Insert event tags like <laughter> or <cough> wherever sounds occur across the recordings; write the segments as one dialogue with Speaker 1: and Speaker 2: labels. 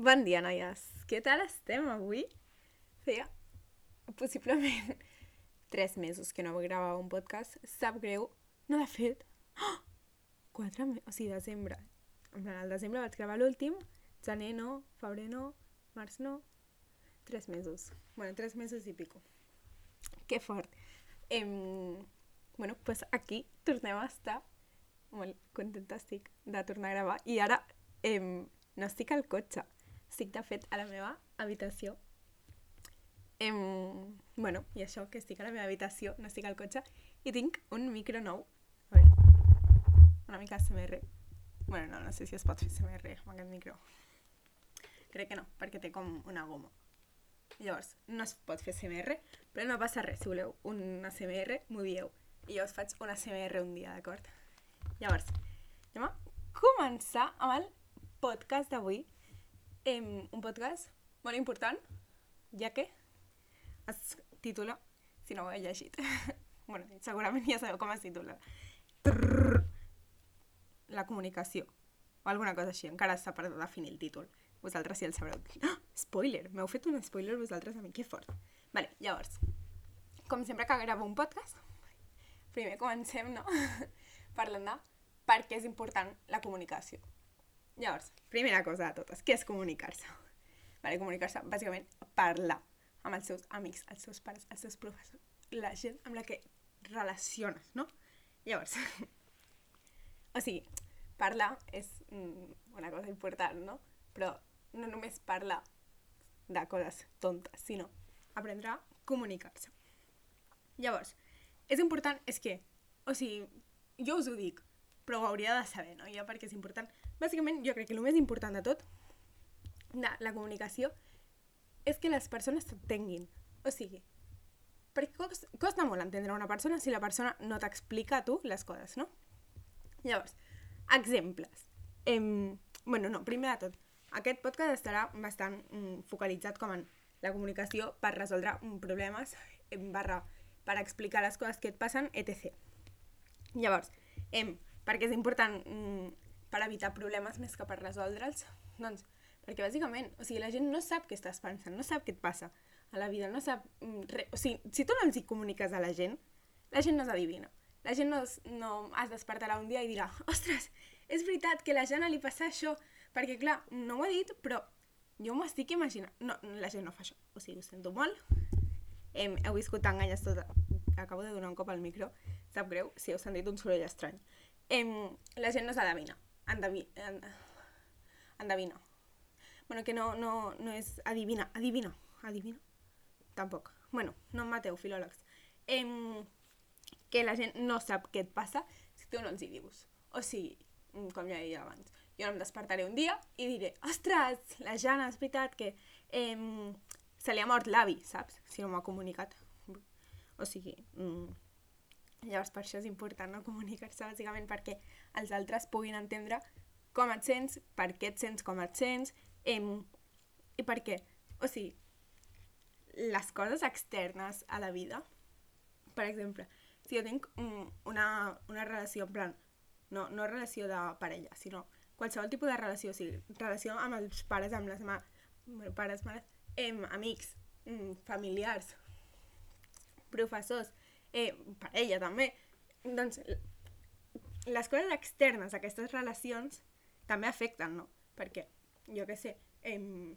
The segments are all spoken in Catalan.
Speaker 1: Bon dia, noies. Què tal estem avui? Feia possiblement <laughs> tres mesos que no gravava un podcast. Sap greu. No, de fet... Oh! Quatre mesos... O sigui, desembre. En plan, al desembre vaig gravar l'últim. Gener no, febrer no, març no. Tres mesos. Bueno, tres mesos i pico. Que fort. Em... Bueno, pues aquí tornem a estar. Molt contenta estic de tornar a gravar. I ara em... no estic al cotxe. Estic, de fet, a la meva habitació. Em... Bueno, i això, que estic a la meva habitació, no estic al cotxe, i tinc un micro nou. A veure, una mica SMR. Bueno, no, no sé si es pot fer SMR amb aquest micro. Crec que no, perquè té com una goma. Llavors, no es pot fer SMR, però no passa res. Si voleu un SMR, m'ho dieu. I jo us faig un SMR un dia, d'acord? Llavors, anem a començar amb el podcast d'avui. Em, un podcast molt important, ja que es titula, si no ho he llegit, <laughs> bueno, segurament ja sabeu com es titula, Trrr, la comunicació, o alguna cosa així, encara està per definir el títol. Vosaltres sí el sabreu. Ah, spoiler! M'heu fet un spoiler vosaltres a mi, que fort. Vale, llavors, com sempre que gravo un podcast, primer comencem, no? <laughs> Parlant de per què és important la comunicació. Llavors, primera cosa de totes, què és comunicar-se? Vale, comunicar-se, bàsicament, parlar amb els seus amics, els seus pares, els seus professors, la gent amb la que relaciones, no? Llavors, <laughs> o sigui, parlar és mm, una cosa important, no? Però no només parlar de coses tontes, sinó aprendre a comunicar-se. Llavors, és important, és que, o sigui, jo us ho dic, però ho hauria de saber, no? Ja perquè és important. Bàsicament, jo crec que el més important de tot, de la comunicació, és que les persones t'entenguin. O sigui, perquè costa, molt entendre una persona si la persona no t'explica a tu les coses, no? Llavors, exemples. Em, bueno, no, primer de tot, aquest podcast estarà bastant mm, focalitzat com en la comunicació per resoldre problemes, em, barra per explicar les coses que et passen, etc. Llavors, em, perquè és important mm, per evitar problemes més que per resoldre'ls? Doncs perquè bàsicament, o sigui, la gent no sap què estàs pensant, no sap què et passa a la vida, no sap mm, res. O sigui, si tu no els hi comuniques a la gent, la gent no s'adivina. La gent no, no es despertarà un dia i dirà <laughs> ostres, és veritat que a la Jana li passa això, perquè clar, no ho ha dit, però jo m'estic imaginant... No, la gent no fa això. O sigui, ho sento molt. Hem, heu viscut enganyes tota... Acabo de donar un cop al micro. Sap greu si heu sentit un soroll estrany. Em, la gent no s'adivina. Endevi... Endevina. Bueno, que no, no, no és adivina. Adivina. Adivina? Tampoc. Bueno, no em mateu, filòlegs. Em, que la gent no sap què et passa si tu no els hi dius. O sigui, com ja dit abans, jo no em despertaré un dia i diré, ostres, la Jana, és veritat que eh, se li ha mort l'avi, saps? Si no m'ha comunicat. O sigui, mm, llavors per això és important no comunicar-se bàsicament perquè els altres puguin entendre com et sents, per què et sents com et sents, eh, i per què. O sigui, les coses externes a la vida, per exemple, si jo tinc mm, una, una relació, en plan, no, no relació de parella, sinó qualsevol tipus de relació, o sigui, relació amb els pares, amb les ma bueno, pares, mares, em, amics, mm, familiars, professors, eh, parella també, doncs les coses externes a aquestes relacions també afecten, no? Perquè, jo què sé, em,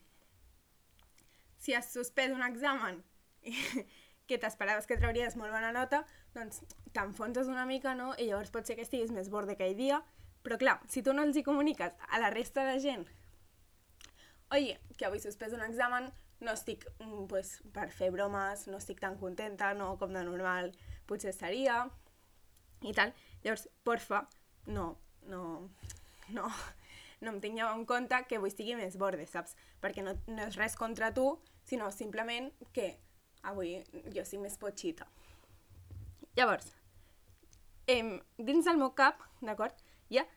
Speaker 1: si has suspès un examen <laughs> que t'esperaves que trauries molt bona nota, doncs t'enfonses una mica, no? I llavors pot ser que estiguis més borde aquell dia, però clar, si tu no els hi comuniques a la resta de gent oye, que avui suspès un examen, no estic mm, pues, per fer bromes, no estic tan contenta, no com de normal potser estaria, i tal. Llavors, porfa, no, no, no, no em tingueu en compte que avui estigui més borde, saps? Perquè no, no és res contra tu, sinó simplement que avui jo estic més potxita. Llavors, em, dins del meu cap, d'acord, hi ha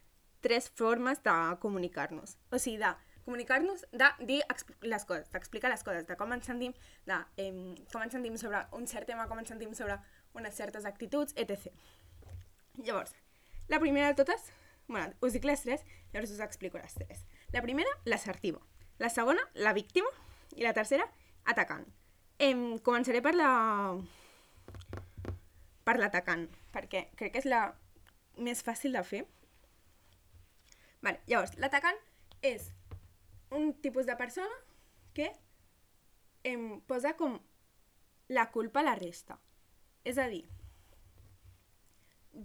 Speaker 1: tres formes de comunicar-nos. O sigui, de comunicar-nos, de dir les coses, d'explicar les coses, de com ens sentim, de em, com ens sentim sobre un cert tema, com ens sentim sobre unes certes actituds, etc. Llavors, la primera de totes, bueno, us dic les tres, llavors us explico les tres. La primera, l'assertiva. La segona, la víctima. I la tercera, atacant. Em, començaré per la... per l'atacant, perquè crec que és la més fàcil de fer. Vale, llavors, l'atacant és un tipus de persona que em posa com la culpa a la resta. És a dir,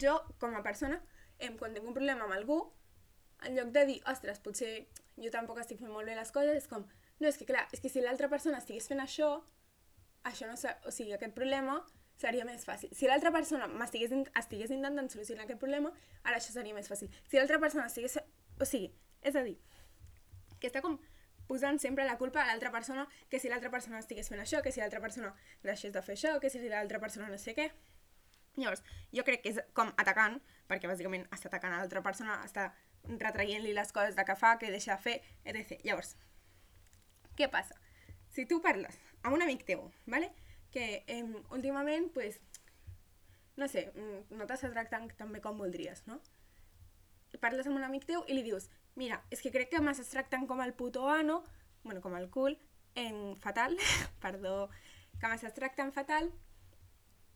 Speaker 1: jo, com a persona, em, quan tinc un problema amb algú, en lloc de dir, ostres, potser jo tampoc estic fent molt bé les coses, és com, no, és que clar, és que si l'altra persona estigués fent això, això no o sigui, aquest problema seria més fàcil. Si l'altra persona m'estigués estigués intentant solucionar aquest problema, ara això seria més fàcil. Si l'altra persona estigués... O sigui, és a dir, que està com posant sempre la culpa a l'altra persona, que si l'altra persona estigués fent això, que si l'altra persona deixés de fer això, que si l'altra persona no sé què. Llavors, jo crec que és com atacant, perquè bàsicament està atacant a l'altra persona, està retraient-li les coses de que fa, que deixa de fer, etc. Llavors, què passa? Si tu parles amb un amic teu, ¿vale? que eh, últimament, pues, no sé, mm, no t'està tractant tan bé com voldries, no? Parles amb un amic teu i li dius, mira, és que crec que m'estàs tractant com el puto ano, bueno, com el cul, en fatal, <laughs> perdó, que m'estàs tractant fatal,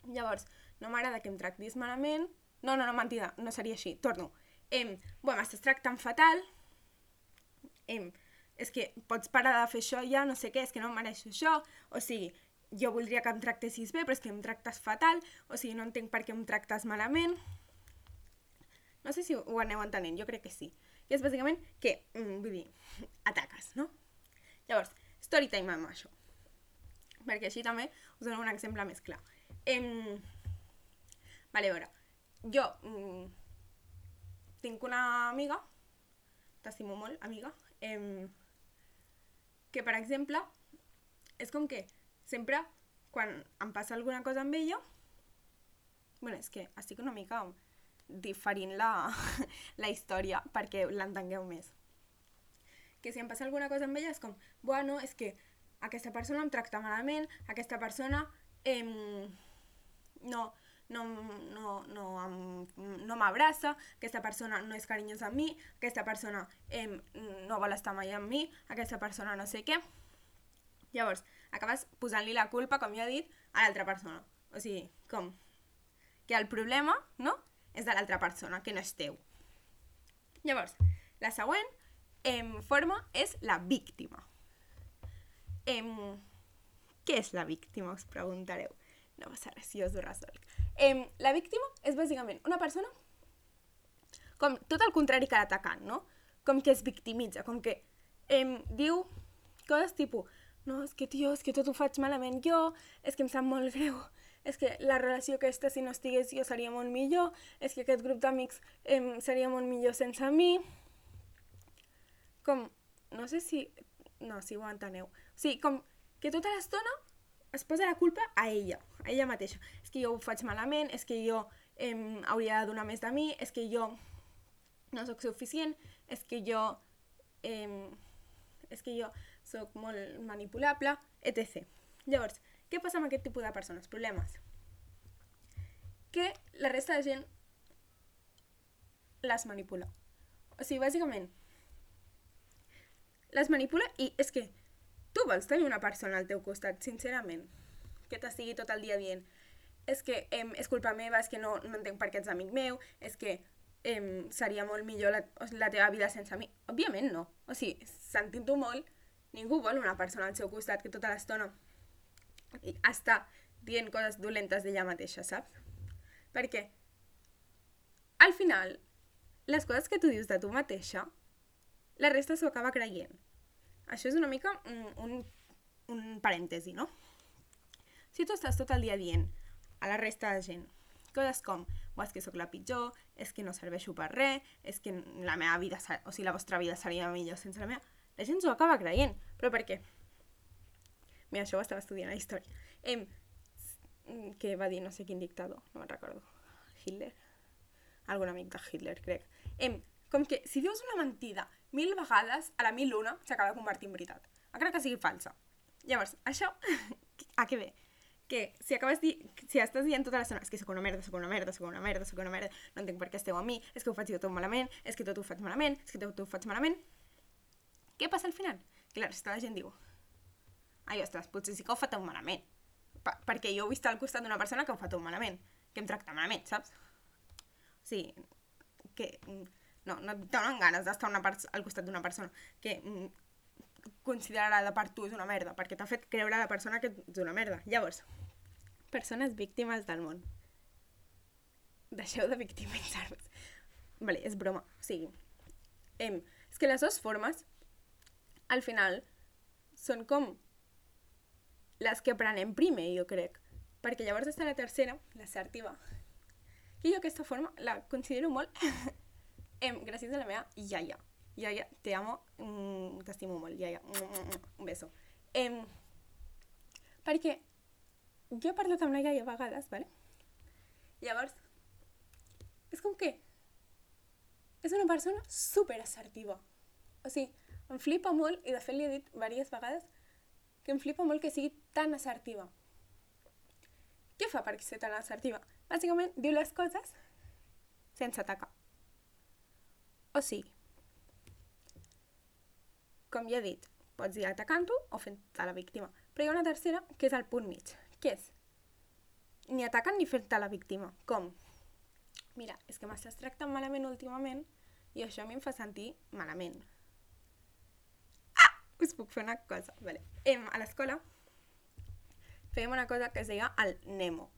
Speaker 1: llavors, no m'agrada que em tractis malament, no, no, no, mentida, no seria així, torno, em, bueno, m'estàs tractant fatal, em, és que pots parar de fer això ja, no sé què, és que no mereixo això, o sigui, jo voldria que em tractessis bé, però és que em tractes fatal, o sigui, no entenc per què em tractes malament. No sé si ho aneu entenent, jo crec que sí. I és bàsicament que, mm, vull dir, ataques, no? Llavors, story time amb això. Perquè així també us dono un exemple més clar. Em... Vale, a veure, jo mm, tinc una amiga, t'estimo molt, amiga, em, que, per exemple, és com que sempre quan em passa alguna cosa amb ella, bueno, és que estic una mica diferint la, <laughs> la història perquè l'entengueu més. Que si em passa alguna cosa amb ella és com, bueno, és que aquesta persona em tracta malament, aquesta persona eh, no, no, no, no, no m'abraça, aquesta persona no és carinyosa amb mi, aquesta persona eh, no vol estar mai amb mi, aquesta persona no sé què. Llavors, acabes posant-li la culpa, com ja he dit, a l'altra persona. O sigui, com? Que el problema, no?, és de l'altra persona, que no és teu. Llavors, la següent em, forma és la víctima. Em, què és la víctima, us preguntareu? No passa res, jo us ho resolc. Em, la víctima és bàsicament una persona com tot el contrari que l'atacant, no? Com que es victimitza, com que em, diu coses tipus no, és que, tio, és que tot ho faig malament jo, és que em sap molt greu, és que la relació aquesta, si no estigués jo, seria molt millor, és que aquest grup d'amics eh, seria molt millor sense mi. Com, no sé si... No, si ho enteneu. O sigui, com que tota l'estona es posa la culpa a ella, a ella mateixa. És que jo ho faig malament, és que jo eh, hauria de donar més de mi, és que jo no sóc suficient, és que jo... Eh, és que jo sóc molt manipulable, etc. Llavors, què passa amb aquest tipus de persones? Problemes. Que la resta de gent les manipula. O sigui, bàsicament, les manipula i és que tu vols tenir una persona al teu costat, sincerament, que t'estigui tot el dia dient és que em, és culpa meva, és que no, no entenc per què ets amic meu, és que em, seria molt millor la, la teva vida sense mi. Òbviament no. O sigui, sentint-ho molt, Ningú vol una persona al seu costat que tota l'estona està dient coses dolentes d'ella mateixa, saps? Perquè al final, les coses que tu dius de tu mateixa, la resta s'ho acaba creient. Això és una mica un, un, un parèntesi, no? Si tu estàs tot el dia dient a la resta de gent coses com o és que sóc la pitjor, és que no serveixo per res, és que la meva vida, o sigui, la vostra vida seria millor sense la meva la gent s'ho acaba creient. Però per què? Mira, això ho estava estudiant a història. Em, que va dir no sé quin dictador, no me'n recordo. Hitler? Algun amic de Hitler, crec. Em, com que si dius una mentida mil vegades, a la mil una s'acaba convertint en veritat. Encara que sigui falsa. Llavors, això, <laughs> a què ve? Que si acabes di si estàs dient tota l'estona és que sóc una merda, sóc una merda, sóc una merda, sóc una merda, no entenc per què esteu amb mi, és que ho faig jo tot malament, és que tot ho faig malament, és que tot ho faig malament, què passa al final? I la resta de la gent diu ai, ostres, potser sí que ho fa tot malament. Per perquè jo he vist al costat d'una persona que ho fa tot malament, que em tracta malament, saps? O sigui, que mm, no, no et donen ganes d'estar al costat d'una persona que mm, considerada per tu és una merda, perquè t'ha fet creure la persona que ets una merda. Llavors, persones víctimes del món. Deixeu de victimitzar-vos. Vale, és broma. O sigui, em, és que les dues formes, al final, són com les que aprenem primer, jo crec. Perquè llavors està la tercera, l'assertiva. I jo aquesta forma la considero molt <laughs> em, gràcies a la meva iaia. Iaia, te amo, mm, t'estimo molt, iaia. Mm, mm, mm, un beso. Em, perquè jo he parlat amb la iaia a vegades, vale? Llavors, és com que és una persona super assertiva. O sigui, em flipa molt, i de fet li he dit diverses vegades, que em flipa molt que sigui tan assertiva. Què fa per ser tan assertiva? Bàsicament, diu les coses sense atacar. O sigui, com ja he dit, pots dir atacant-ho o fent-te la víctima. Però hi ha una tercera, que és el punt mig. Què és? Ni atacant ni fent-te la víctima. Com? Mira, és que m'estàs tractant malament últimament i això a mi em fa sentir malament us puc fer una cosa. Vale. Em, a l'escola fèiem una cosa que es deia el Nemo,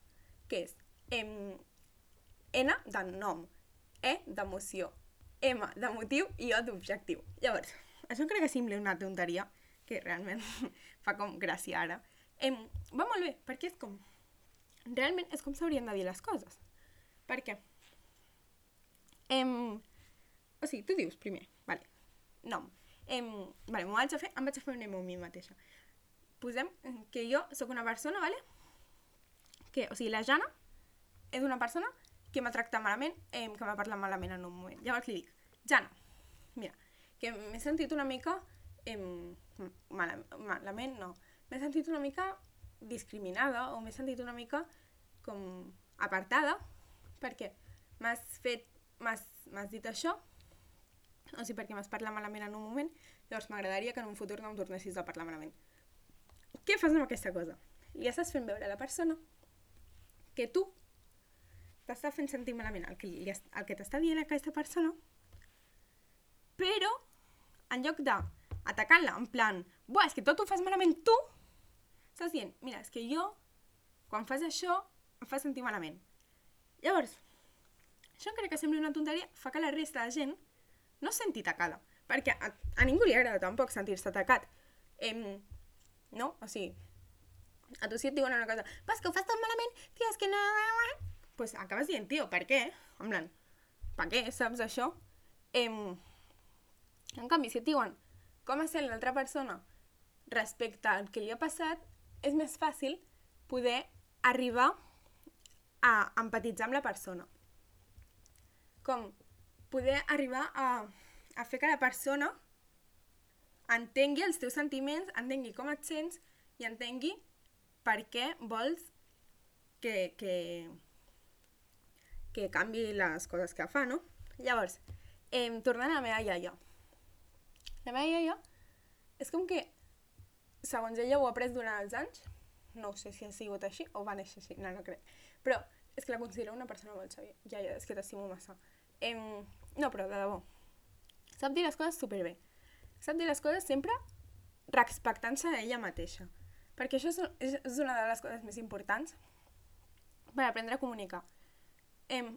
Speaker 1: que és em, N de nom, E d'emoció, M de motiu i O d'objectiu. Llavors, això crec que sembla una tonteria, que realment <laughs> fa com gràcia ara. Em, va molt bé, perquè és com... Realment és com s'haurien de dir les coses. Per què? Em, o sigui, tu dius primer, vale, nom, Em, vale, m'ho vaig a fer, em vaig a fer un emo a mi mateixa. Posem que jo sóc una persona, vale? Que, o sigui, la Jana és una persona que m'ha tractat malament, eh, que m'ha parlat malament en un moment. Llavors li dic, Jana, mira, que m'he sentit una mica eh, mal, malament, no, m'he sentit una mica discriminada o m'he sentit una mica com apartada perquè m'has fet, m'has dit això o sigui, perquè m'has parlat malament en un moment, llavors m'agradaria que en un futur no em tornessis a parlar malament. Què fas amb aquesta cosa? Li estàs fent veure a la persona que tu t'està fent sentir malament el que, li, el que t'està dient aquesta persona, però en lloc d'atacar-la en plan, buah, és que tot ho fas malament tu, estàs dient, mira, és que jo, quan fas això, em fa sentir malament. Llavors, això crec que sembla una tonteria, fa que la resta de gent no es senti atacada, perquè a, a ningú li agrada tampoc sentir-se atacat. Em, no? O sigui, a tu si et diuen una cosa, pues que ho fas tan malament, tia, és que no... pues acabes dient, tio, per què? En plan, per què, saps això? Em, en canvi, si et diuen com sent l'altra persona respecte al que li ha passat, és més fàcil poder arribar a empatitzar amb la persona. Com poder arribar a, a fer que la persona entengui els teus sentiments, entengui com et sents i entengui per què vols que, que, que canvi les coses que fa, no? Llavors, eh, tornant a la meva iaia. La meva iaia és com que, segons ella, ho ha après durant els anys. No sé si ha sigut així o va néixer així, no, no crec. Però és que la considero una persona molt sabia. Iaia, és que t'estimo massa. Em... No, però de debò. Sap dir les coses superbé. Sap dir les coses sempre respectant-se a ella mateixa. Perquè això és, és una de les coses més importants per aprendre a comunicar. Em,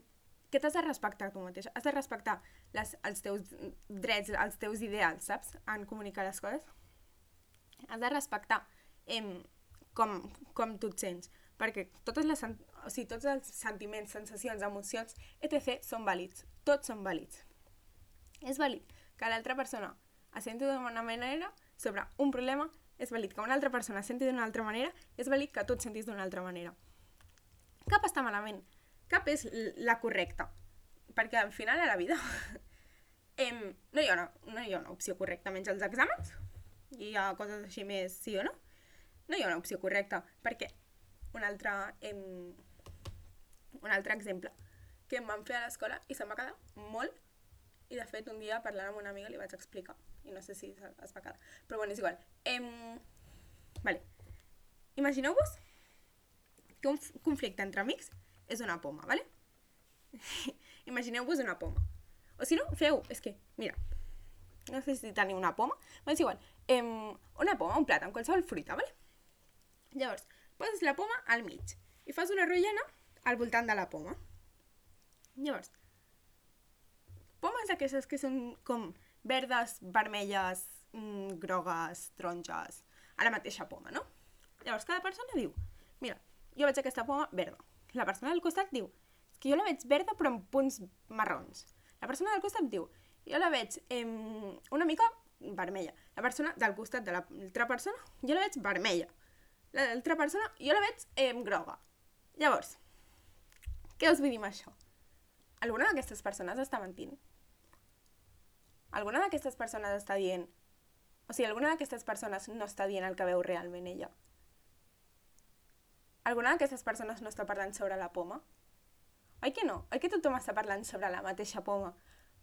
Speaker 1: que t'has de respectar tu mateixa. Has de respectar les, els teus drets, els teus ideals, saps? En comunicar les coses. Has de respectar em, com, com tu et sents. Perquè totes les, o sigui, tots els sentiments, sensacions, emocions, etc. són vàlids. Tots són vàlids. És vàlid que l'altra persona es senti d'una manera sobre un problema, és vàlid que una altra persona senti d'una altra manera, és vàlid que tu et sentis d'una altra manera. Cap està malament, cap és la correcta, perquè al final a la vida <laughs> em, no, hi ha una, no hi ha una opció correcta menys els exàmens, hi ha coses així més sí o no, no hi ha una opció correcta, perquè un altre, em, un altre exemple que em van fer a l'escola i se'm va quedar molt i de fet un dia parlant amb una amiga li vaig explicar i no sé si es, va quedar. Però bueno, és igual. Em... Vale. Imagineu-vos que un conflicte entre amics és una poma, vale? <laughs> Imagineu-vos una poma. O si no, feu, és que, mira, no sé si teniu una poma, però és igual. Em, una poma, un plat amb qualsevol fruita, vale? Llavors, poses la poma al mig i fas una rotllana al voltant de la poma. Llavors, pomes d'aquestes que són com verdes, vermelles, mm, grogues, taronges, a la mateixa poma, no? Llavors, cada persona diu, mira, jo veig aquesta poma verda. La persona del costat diu, és que jo la veig verda però amb punts marrons. La persona del costat diu, jo la veig em, una mica vermella. La persona del costat de l'altra persona, jo la veig vermella. L'altra persona, jo la veig em, groga. Llavors, què us vull dir amb això? Alguna d'aquestes persones està mentint? Alguna d'aquestes persones està dient... O sigui, alguna d'aquestes persones no està dient el que veu realment ella? Alguna d'aquestes persones no està parlant sobre la poma? Oi que no? Oi que tothom està parlant sobre la mateixa poma,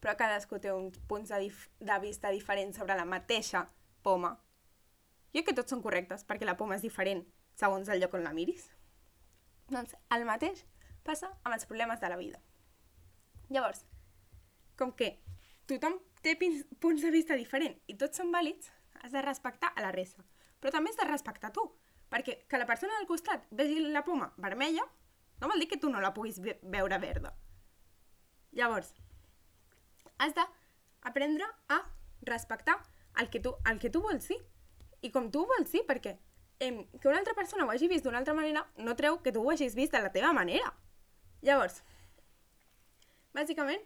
Speaker 1: però cadascú té uns punts de, dif de vista diferents sobre la mateixa poma? Jo que tots són correctes, perquè la poma és diferent segons el lloc on la miris. Doncs el mateix passa amb els problemes de la vida. Llavors, com que tothom té punts de vista diferent i tots són vàlids, has de respectar a la resta. Però també has de respectar tu, perquè que la persona del costat vegi la poma vermella no vol dir que tu no la puguis ve veure verda. Llavors, has d'aprendre a respectar el que, tu, el que tu vols dir i com tu vols dir, perquè em, que una altra persona ho hagi vist d'una altra manera no treu que tu ho hagis vist de la teva manera. Llavors, bàsicament,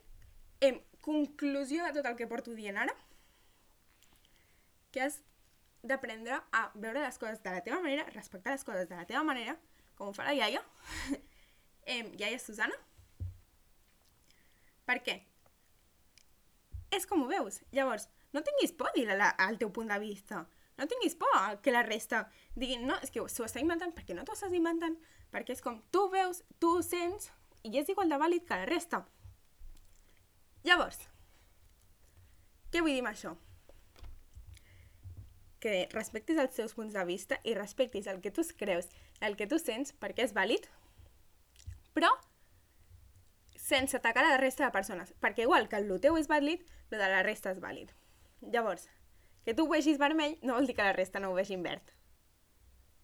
Speaker 1: em, conclusió de tot el que porto dient ara, que has d'aprendre a veure les coses de la teva manera, respectar les coses de la teva manera, com ho fa la iaia, <laughs> em, iaia Susana. Per què? És com ho veus. Llavors, no tinguis por a dir la, el teu punt de vista. No tinguis por a que la resta diguin, no, és que s'ho està inventant perquè no t'ho estàs inventant, perquè és com tu veus, tu sents, i és igual de vàlid que la resta. Llavors, què vull dir amb això? Que respectis els teus punts de vista i respectis el que tu creus, el que tu sents, perquè és vàlid, però sense atacar a la resta de persones, perquè igual que el teu és vàlid, el de la resta és vàlid. Llavors, que tu ho vegis vermell no vol dir que la resta no ho vegi verd.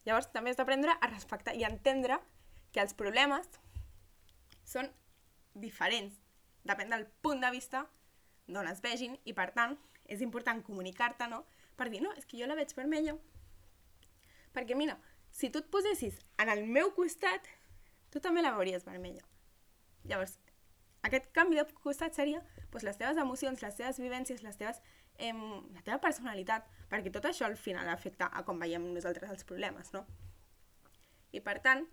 Speaker 1: Llavors, també has d'aprendre a respectar i entendre que els problemes són diferents, depèn del punt de vista d'on es vegin i, per tant, és important comunicar-te, no? Per dir, no, és que jo la veig vermella. Perquè, mira, si tu et posessis en el meu costat, tu també la veuries vermella. Llavors, aquest canvi de costat seria doncs, les teves emocions, les teves vivències, les teves, em, la teva personalitat, perquè tot això al final afecta a com veiem nosaltres els problemes, no? I per tant,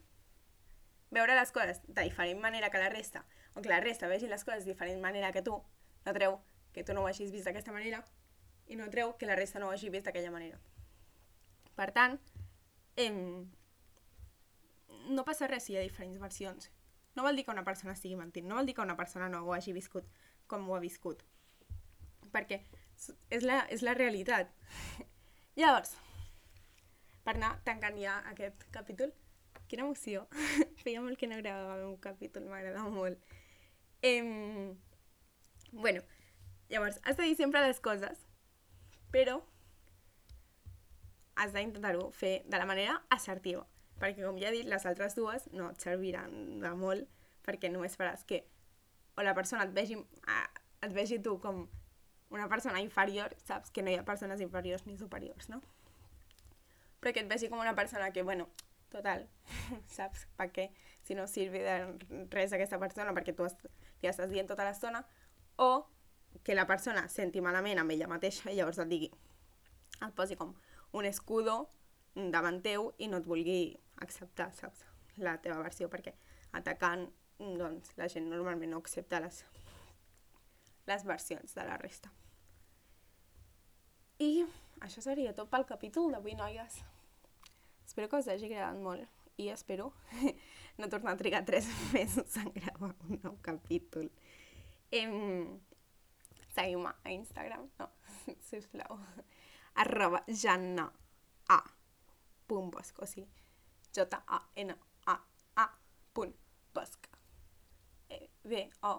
Speaker 1: veure les coses de diferent manera que la resta, o que la resta vegi les coses de diferent manera que tu, no treu que tu no ho hagis vist d'aquesta manera i no treu que la resta no ho hagi vist d'aquella manera. Per tant, em, no passa res si hi ha diferents versions. No vol dir que una persona estigui mentint, no vol dir que una persona no ho hagi viscut com ho ha viscut. Perquè és la, és la realitat. <laughs> Llavors, per anar tancant ja aquest capítol, quina emoció. <laughs> Feia molt que no gravava un capítol, m'agrada molt. Em... Bueno, llavors, has de dir sempre les coses, però has d'intentar-ho fer de la manera assertiva, perquè com ja he dit, les altres dues no et serviran de molt, perquè només faràs que o la persona et vegi, et vegi tu com una persona inferior, saps que no hi ha persones inferiors ni superiors, no? Però que et vegi com una persona que, bueno, total, <laughs> saps? Perquè si no sirve de res aquesta persona perquè tu est- li estàs dient tota l'estona, o que la persona senti malament amb ella mateixa i llavors et digui, et posi com un escudo davant teu i no et vulgui acceptar, saps? La teva versió, perquè atacant, doncs, la gent normalment no accepta les, les versions de la resta. I això seria tot pel capítol d'avui, noies. Espero que us hagi agradat molt i espero <laughs> no tornar <laughs> a trigar tres mesos en gravar un nou capítol. Em... A Instagram, no, <laughs> sisplau. Arroba Janna A. Punt Bosch, o sigui, J-A-N-A-A punt Bosch. E, B-O-S-C-H-C.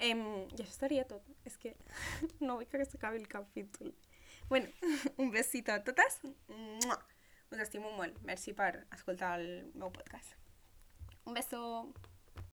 Speaker 1: Em, I això seria tot. És que no vull que s'acabi el capítol. Bueno, <laughs> un besito a totes. Us estimo molt. Merci per escoltar el meu podcast. Un beso.